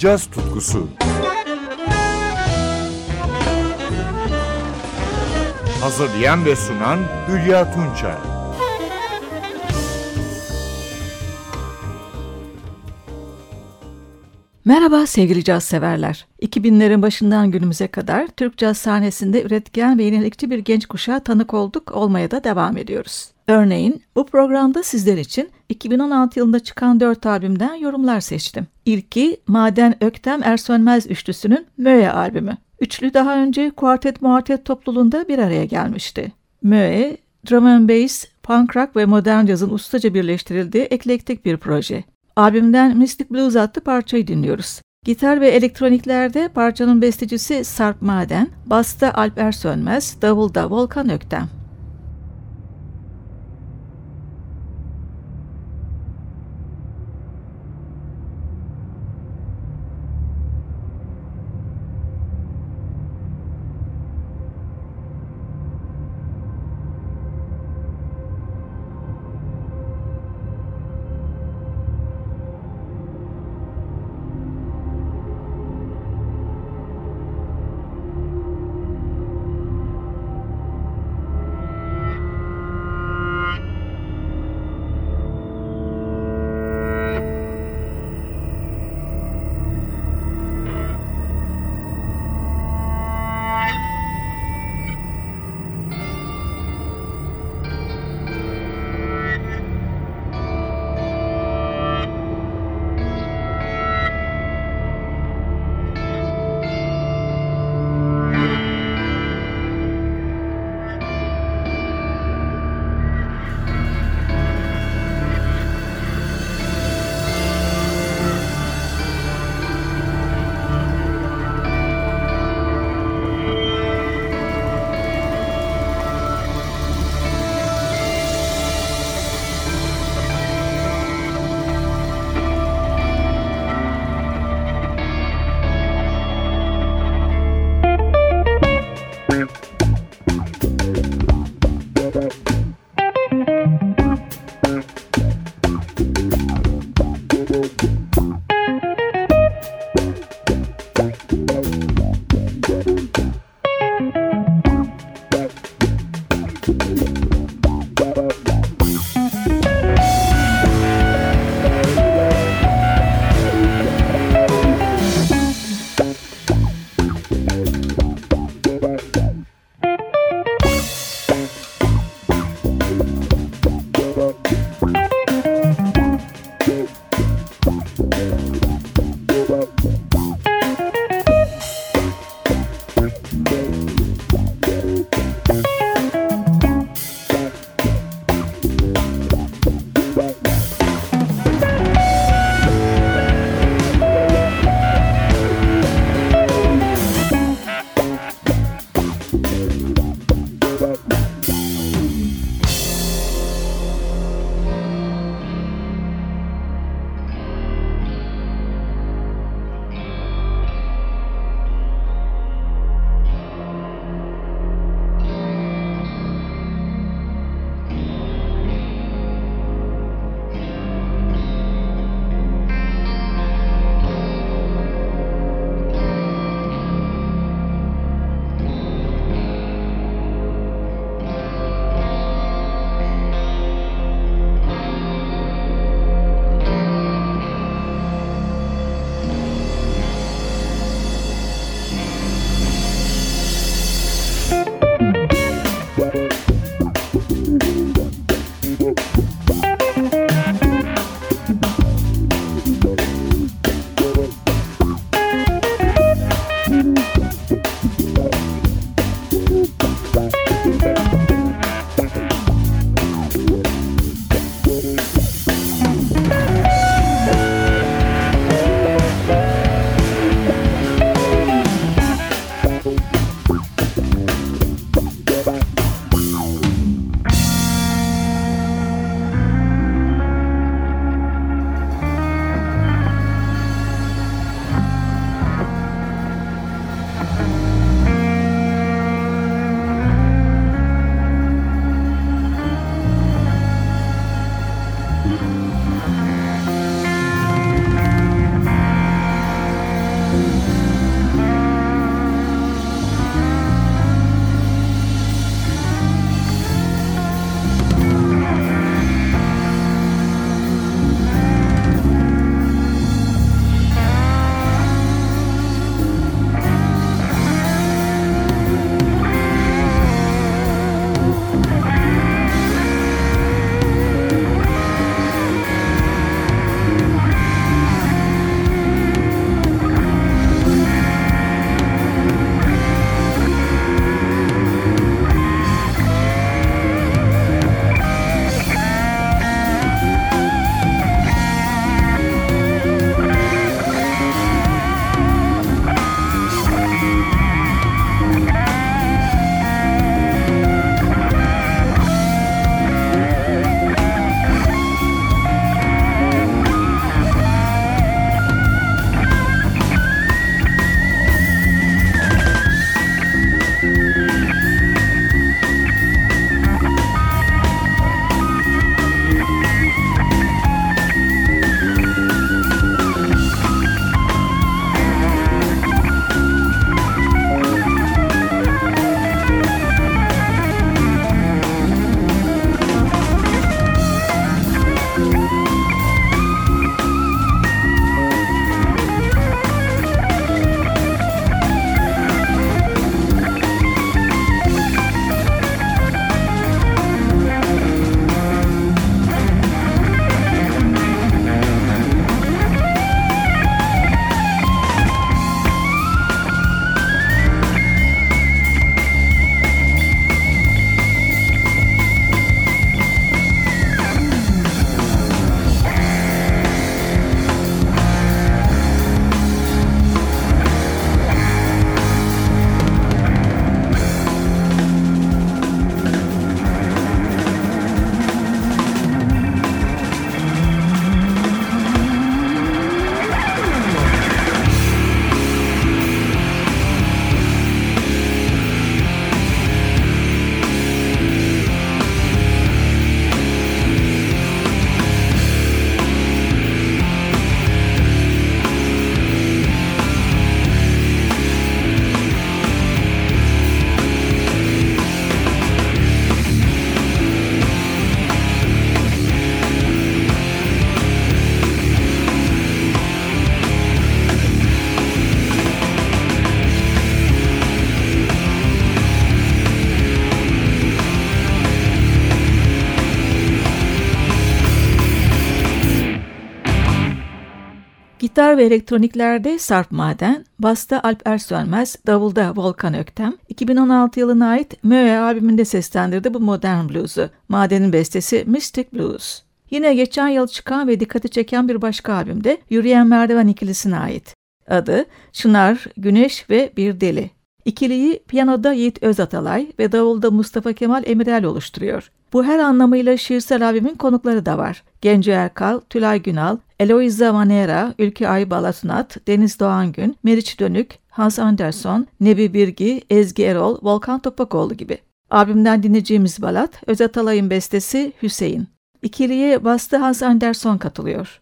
caz tutkusu. Hazırlayan ve sunan Hülya Tunçay. Merhaba sevgili caz severler. 2000'lerin başından günümüze kadar Türk caz sahnesinde üretken ve yenilikçi bir genç kuşağa tanık olduk, olmaya da devam ediyoruz. Örneğin bu programda sizler için 2016 yılında çıkan 4 albümden yorumlar seçtim. İlki Maden Öktem Ersönmez üçlüsünün Möe albümü. Üçlü daha önce Kuartet Muartet topluluğunda bir araya gelmişti. Möe, drum and bass, punk rock ve modern cazın ustaca birleştirildiği eklektik bir proje. Albümden Mystic Blues adlı parçayı dinliyoruz. Gitar ve elektroniklerde parçanın bestecisi Sarp Maden, basta Alper Sönmez, davulda Volkan Öktem. Gitar ve elektroniklerde Sarp Maden, basta Alp Ersönmez, davulda Volkan Öktem, 2016 yılına ait Möe albümünde seslendirdi bu modern blues'u. Maden'in bestesi Mystic Blues. Yine geçen yıl çıkan ve dikkati çeken bir başka albümde Yürüyen Merdiven ikilisine ait. Adı Çınar, Güneş ve Bir Deli. İkiliyi piyanoda Yiğit Özatalay ve davulda Mustafa Kemal Emirel oluşturuyor. Bu her anlamıyla şiirsel albümün konukları da var. Genco Erkal, Tülay Günal, Eloisa Manera, Ülke Ay Balatunat, Deniz Doğangün, Meriç Dönük, Hans Anderson, Nebi Birgi, Ezgi Erol, Volkan Topakoğlu gibi. Albümden dinleyeceğimiz balat Özatalay'ın bestesi Hüseyin. İkiliye bastı Hans Anderson katılıyor.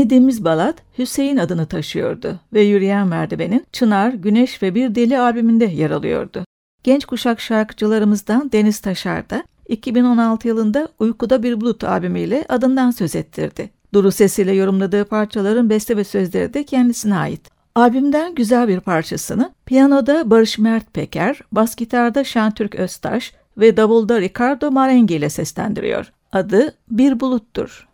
Dinlediğimiz balat Hüseyin adını taşıyordu ve Yürüyen Merdiven'in Çınar, Güneş ve Bir Deli albümünde yer alıyordu. Genç kuşak şarkıcılarımızdan Deniz Taşar da 2016 yılında Uykuda Bir Bulut albümüyle adından söz ettirdi. Duru sesiyle yorumladığı parçaların beste ve sözleri de kendisine ait. Albümden güzel bir parçasını piyanoda Barış Mert Peker, bas gitarda Şentürk Öztaş ve davulda Ricardo Marengi ile seslendiriyor. Adı Bir Buluttur.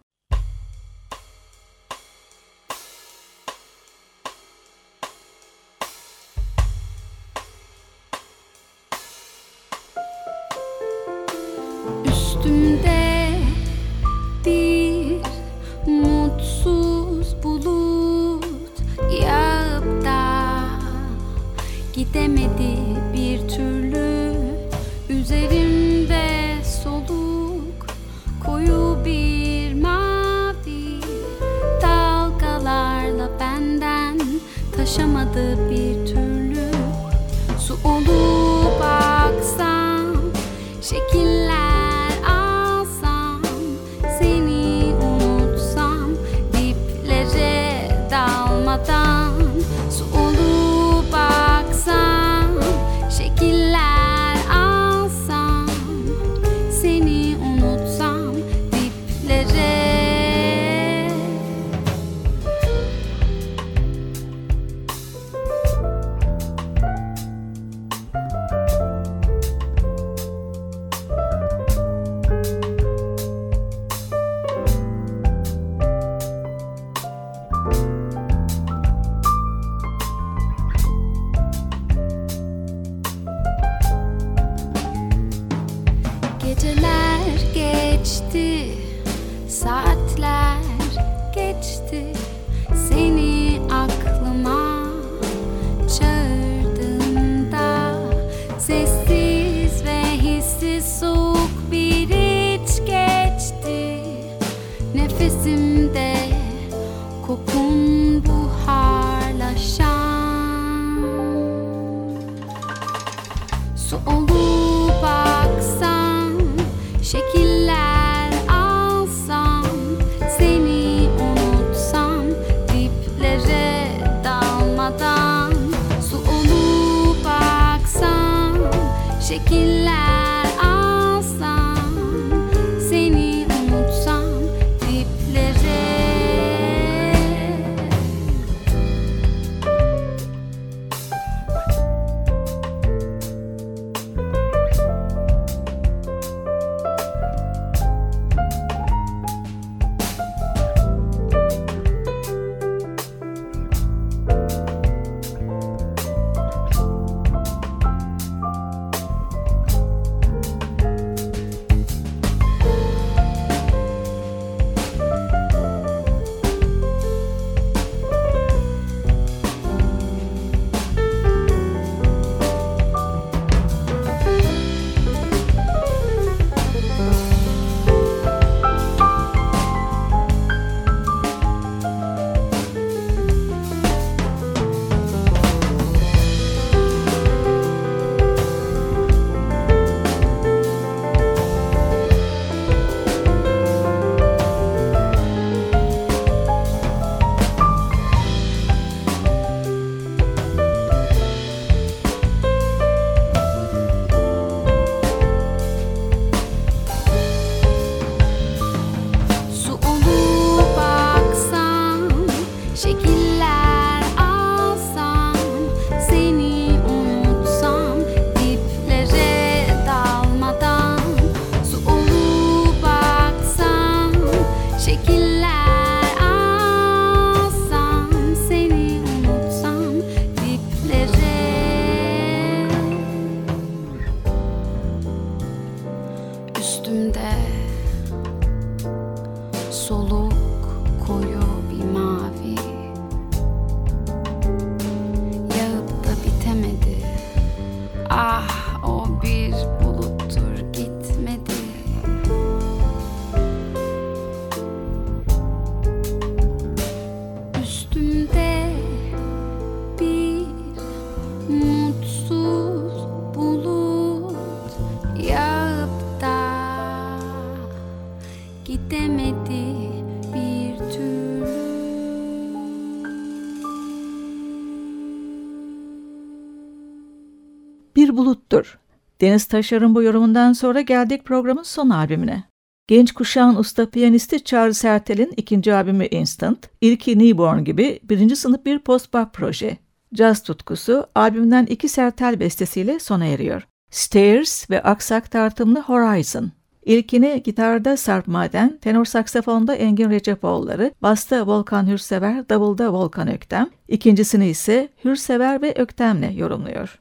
Buluttur. Deniz Taşar'ın bu yorumundan sonra geldik programın son albümüne. Genç kuşağın usta piyanisti Charles Sertel'in ikinci albümü Instant, ilki Newborn gibi birinci sınıf bir post-bop proje. Caz tutkusu albümden iki Sertel bestesiyle sona eriyor. Stairs ve aksak tartımlı Horizon. İlkini gitarda Sarp Maden, tenor saksafonda Engin Recepoğulları, basta Volkan Hürsever, davulda Volkan Öktem, ikincisini ise Hürsever ve Öktem'le yorumluyor.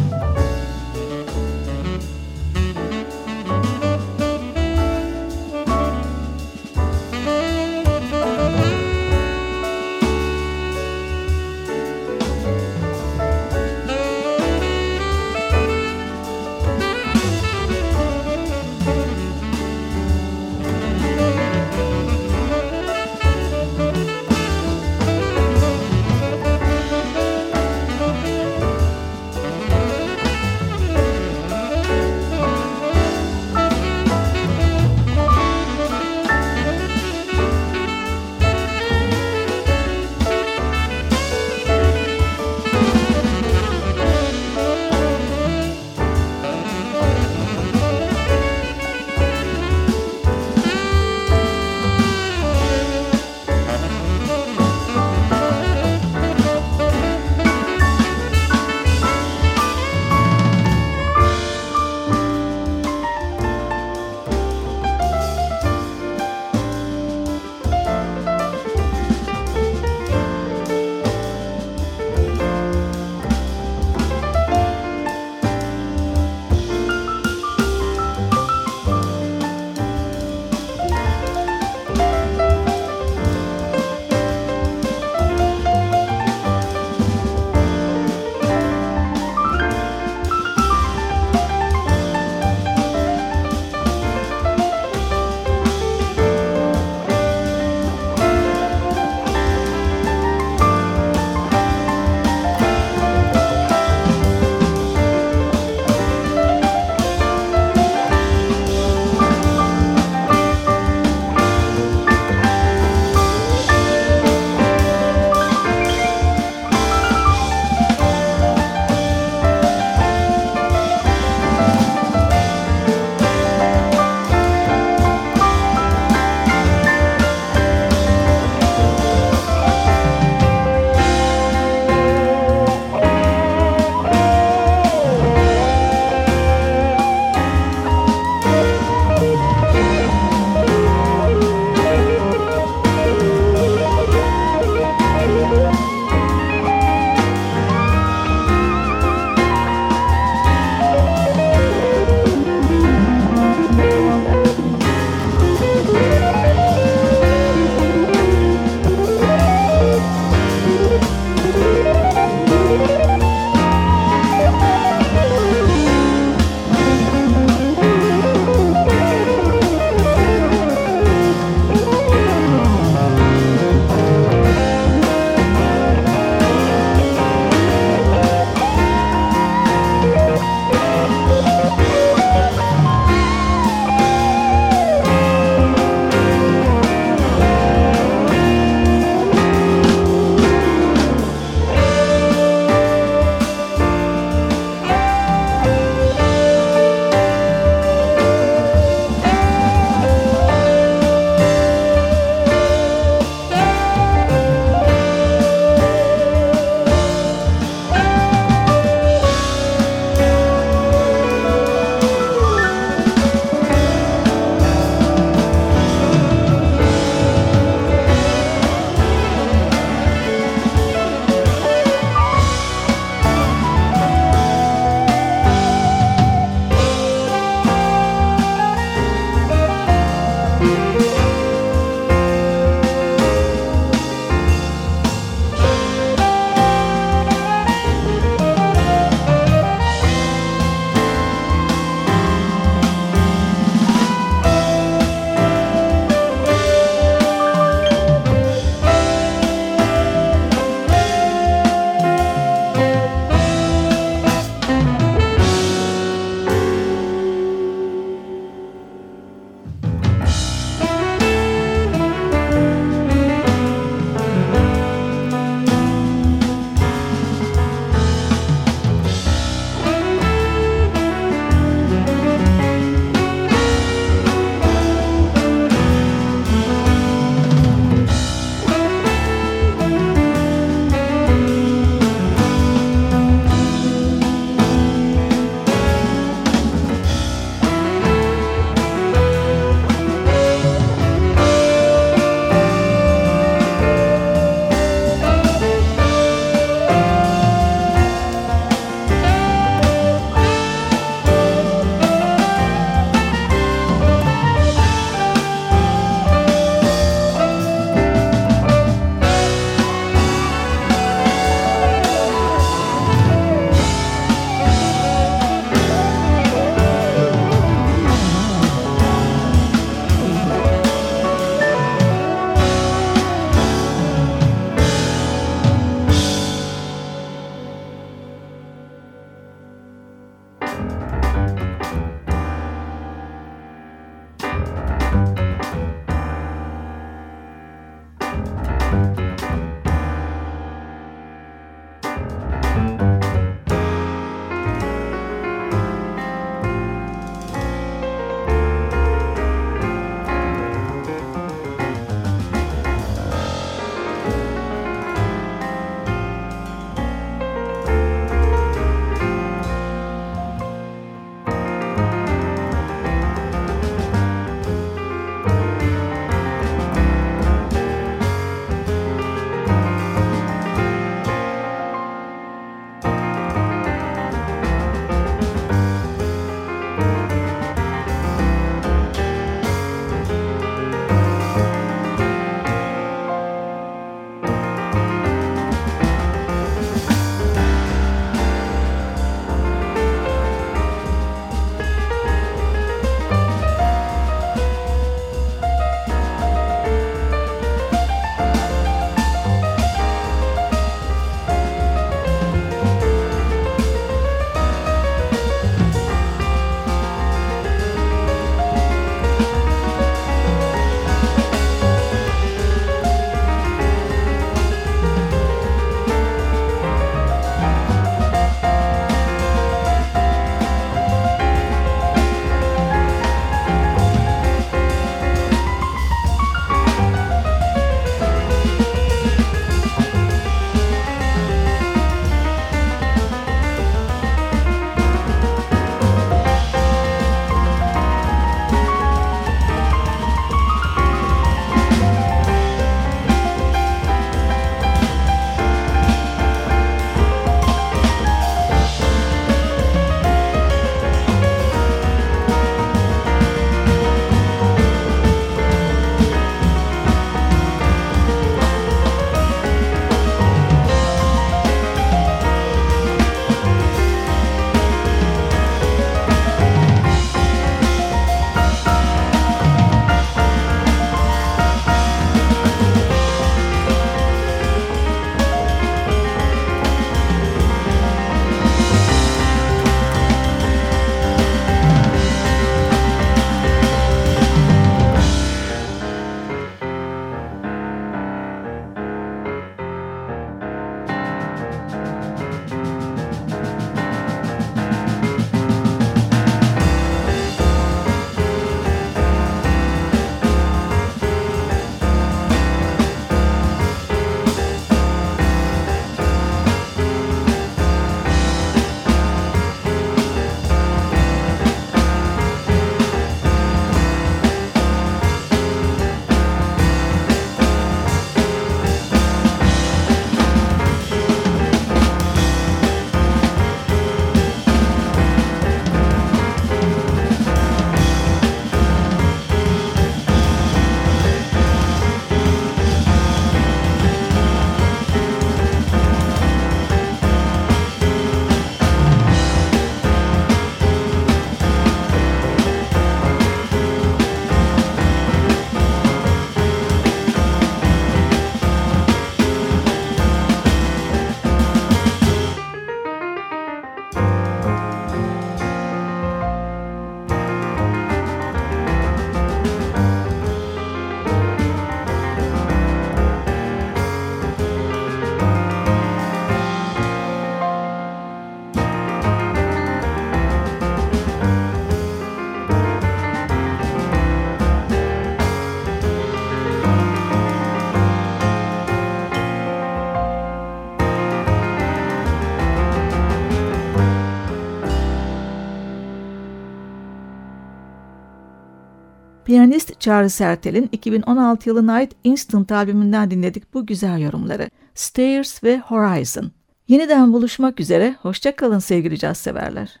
Piyanist Çağrı Sertel'in 2016 yılına ait Instant albümünden dinledik bu güzel yorumları. Stairs ve Horizon. Yeniden buluşmak üzere, hoşçakalın sevgili caz severler.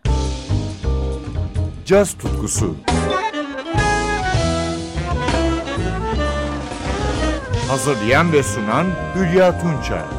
Caz tutkusu Hazırlayan ve sunan Hülya Tunçay